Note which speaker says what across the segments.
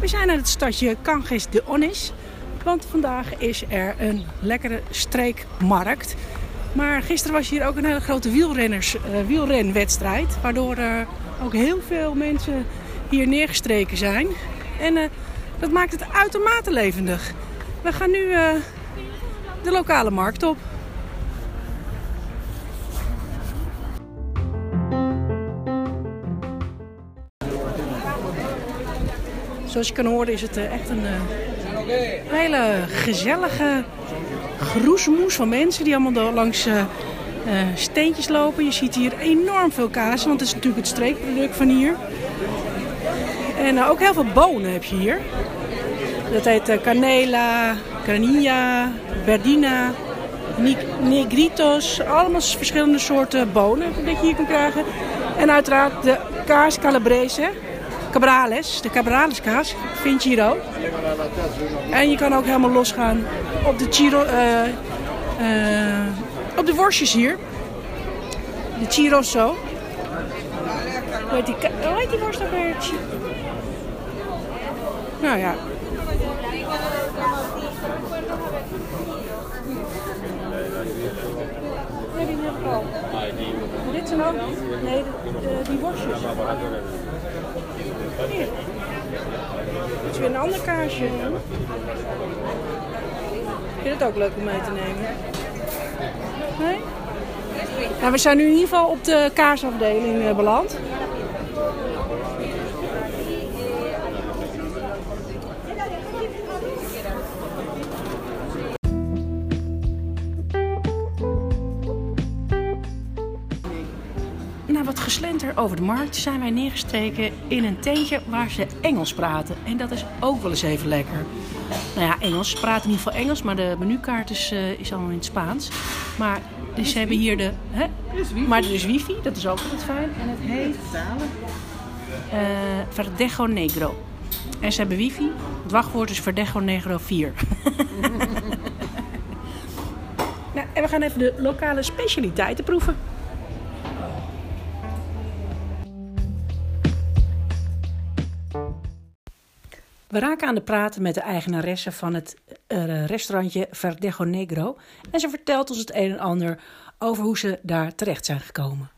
Speaker 1: We zijn aan het stadje Canges de Onis. Want vandaag is er een lekkere streekmarkt. Maar gisteren was hier ook een hele grote wielrenners, uh, wielrenwedstrijd. Waardoor er ook heel veel mensen hier neergestreken zijn. En uh, dat maakt het uitermate levendig. We gaan nu uh, de lokale markt op. Zoals je kan horen is het echt een hele gezellige groesmoes van mensen die allemaal langs uh, steentjes lopen. Je ziet hier enorm veel kaas, want het is natuurlijk het streekproduct van hier. En ook heel veel bonen heb je hier. Dat heet uh, canela, canilla, verdina, negritos. Allemaal verschillende soorten bonen dat je hier kan krijgen. En uiteraard de kaas calabrese. Cabrales, de Cabrales kaas, vind je hier ook. En je kan ook helemaal losgaan op de chiro, uh, uh, op de worstjes hier. De chiroso. Hoe heet die, hoe heet die worst ook weer? Nou ja. Die heb al. Dit zijn ook? Nee, de, die worstjes. Hier. Dit is weer een ander kaasje. Vind je het ook leuk om mee te nemen? Nee? Nou, we zijn nu in ieder geval op de kaasafdeling uh, beland. Wat geslenter over de markt zijn wij neergestreken in een tentje waar ze Engels praten. En dat is ook wel eens even lekker. Nou ja, Engels. Ze praten in ieder geval Engels, maar de menukaart is, uh, is allemaal in het Spaans. Maar dus ze hebben hier de... Hè? Maar er is wifi, dat is ook altijd fijn. En het heet... Uh, Verdejo Negro. En ze hebben wifi. Het wachtwoord is Verdejo Negro 4. nou, en we gaan even de lokale specialiteiten proeven. We raken aan de praten met de eigenaresse van het uh, restaurantje Verdejo Negro. En ze vertelt ons het een en ander over hoe ze daar terecht zijn gekomen.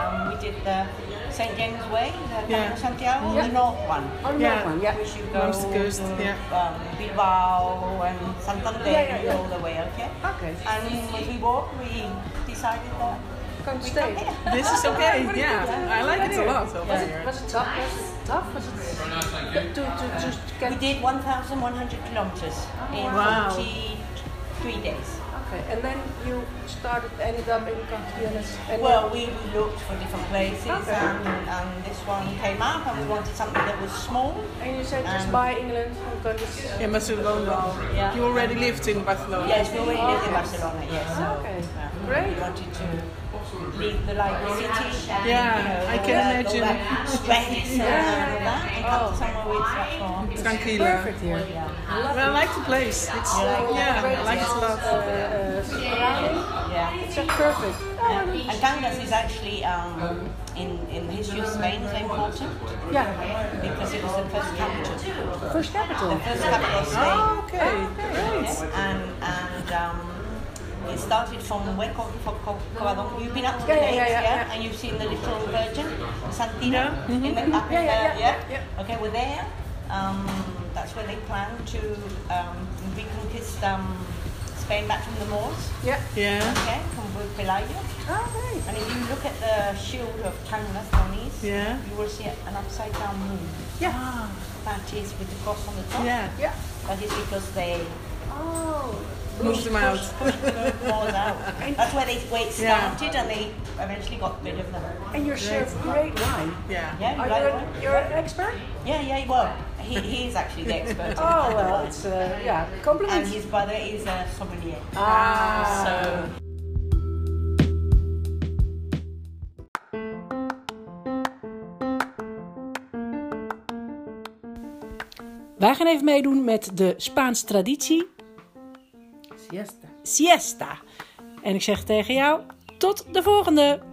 Speaker 2: Um, we did the St. James Way, the
Speaker 3: Yeah.
Speaker 2: Santiago,
Speaker 3: Yeah.
Speaker 2: the north one.
Speaker 1: Oh,
Speaker 3: Yeah.
Speaker 1: one, yeah.
Speaker 2: We should go
Speaker 3: Along the coast,
Speaker 2: to
Speaker 3: yeah.
Speaker 2: um, Bilbao and Santander
Speaker 1: Yeah, yeah, yeah.
Speaker 2: all the way, okay?
Speaker 1: Okay.
Speaker 2: And as we walked, we decided that
Speaker 1: Kan
Speaker 2: we
Speaker 1: stay.
Speaker 2: come here.
Speaker 3: This is okay. Yeah, I like it a lot over
Speaker 1: Was it, was it tough? Was it tough? Was it to, to, to
Speaker 2: We
Speaker 1: get...
Speaker 2: did 1,100 kilometers in
Speaker 3: Wow.
Speaker 2: 43 days.
Speaker 1: Okay, and then you started, ended up in Cantianes. And
Speaker 2: Well, we, we looked for different places
Speaker 1: Okay.
Speaker 2: and, and this one came up and we wanted something that was small.
Speaker 1: and you said just buy England because it's...
Speaker 3: In Barcelona.
Speaker 2: Yeah.
Speaker 3: You already lived in Barcelona.
Speaker 2: Yes, we already lived in Barcelona, yes. So,
Speaker 1: Okay,
Speaker 2: um,
Speaker 1: great.
Speaker 2: We wanted to leave the like the city and
Speaker 3: Yeah,
Speaker 2: you know,
Speaker 3: I can
Speaker 2: that,
Speaker 3: imagine.
Speaker 2: all that stress and all that and come to somewhere where it's much more.
Speaker 3: Tranquila.
Speaker 1: Perfect here.
Speaker 2: Yeah.
Speaker 3: Well, I like the place. It's yeah, I like it a lot.
Speaker 1: Uh, uh, surrounding.
Speaker 2: Yeah.
Speaker 1: It's just perfect.
Speaker 2: And Cangas is actually um, in, in the history of Spain is important
Speaker 1: Yeah,
Speaker 2: because it was the first capital.
Speaker 1: first capital.
Speaker 2: The first capital of Spain.
Speaker 3: Oh, okay, great.
Speaker 2: Yeah, and and um, it started from Hueco for Covadonga. You've been up to the
Speaker 1: Yeah, yeah,
Speaker 2: lakes,
Speaker 1: yeah,
Speaker 2: yeah,
Speaker 1: yeah.
Speaker 2: and you've seen the little Virgin, Santina,
Speaker 3: Yeah.
Speaker 2: in the, up in
Speaker 1: Yeah, yeah,
Speaker 2: there,
Speaker 1: yeah,
Speaker 2: yeah?
Speaker 1: yeah.
Speaker 2: Okay, we're there. Um, that's where they plan to um, reconquist um, Spain back from the Moors.
Speaker 1: Yeah.
Speaker 3: Yeah,
Speaker 2: Okay, from Pelayo.
Speaker 1: Oh, great.
Speaker 2: And if you look at the shield of Cangas on these,
Speaker 3: Yeah.
Speaker 2: you will see an upside down moon.
Speaker 1: Yeah.
Speaker 2: That is with the cross on the top.
Speaker 3: yeah.
Speaker 1: Yeah.
Speaker 2: That is because they
Speaker 1: Oh.
Speaker 3: Moved them out.
Speaker 2: Moors out. That's where they where it
Speaker 3: Yeah.
Speaker 2: started, and they eventually got rid of them.
Speaker 1: And you're served great wine.
Speaker 3: Yeah.
Speaker 2: Yeah, you
Speaker 1: Are
Speaker 2: like
Speaker 1: you,
Speaker 2: one?
Speaker 1: you're an expert?
Speaker 2: Yeah, yeah. Well, he, he is actually the expert. in
Speaker 1: Oh, well, it's, uh, yeah,
Speaker 2: And his brother is a sommelier.
Speaker 1: Ah.
Speaker 2: So
Speaker 1: Wij gaan even meedoen met de Spaanse traditie
Speaker 4: Siesta.
Speaker 1: siesta. En ik zeg tegen jou, tot de volgende!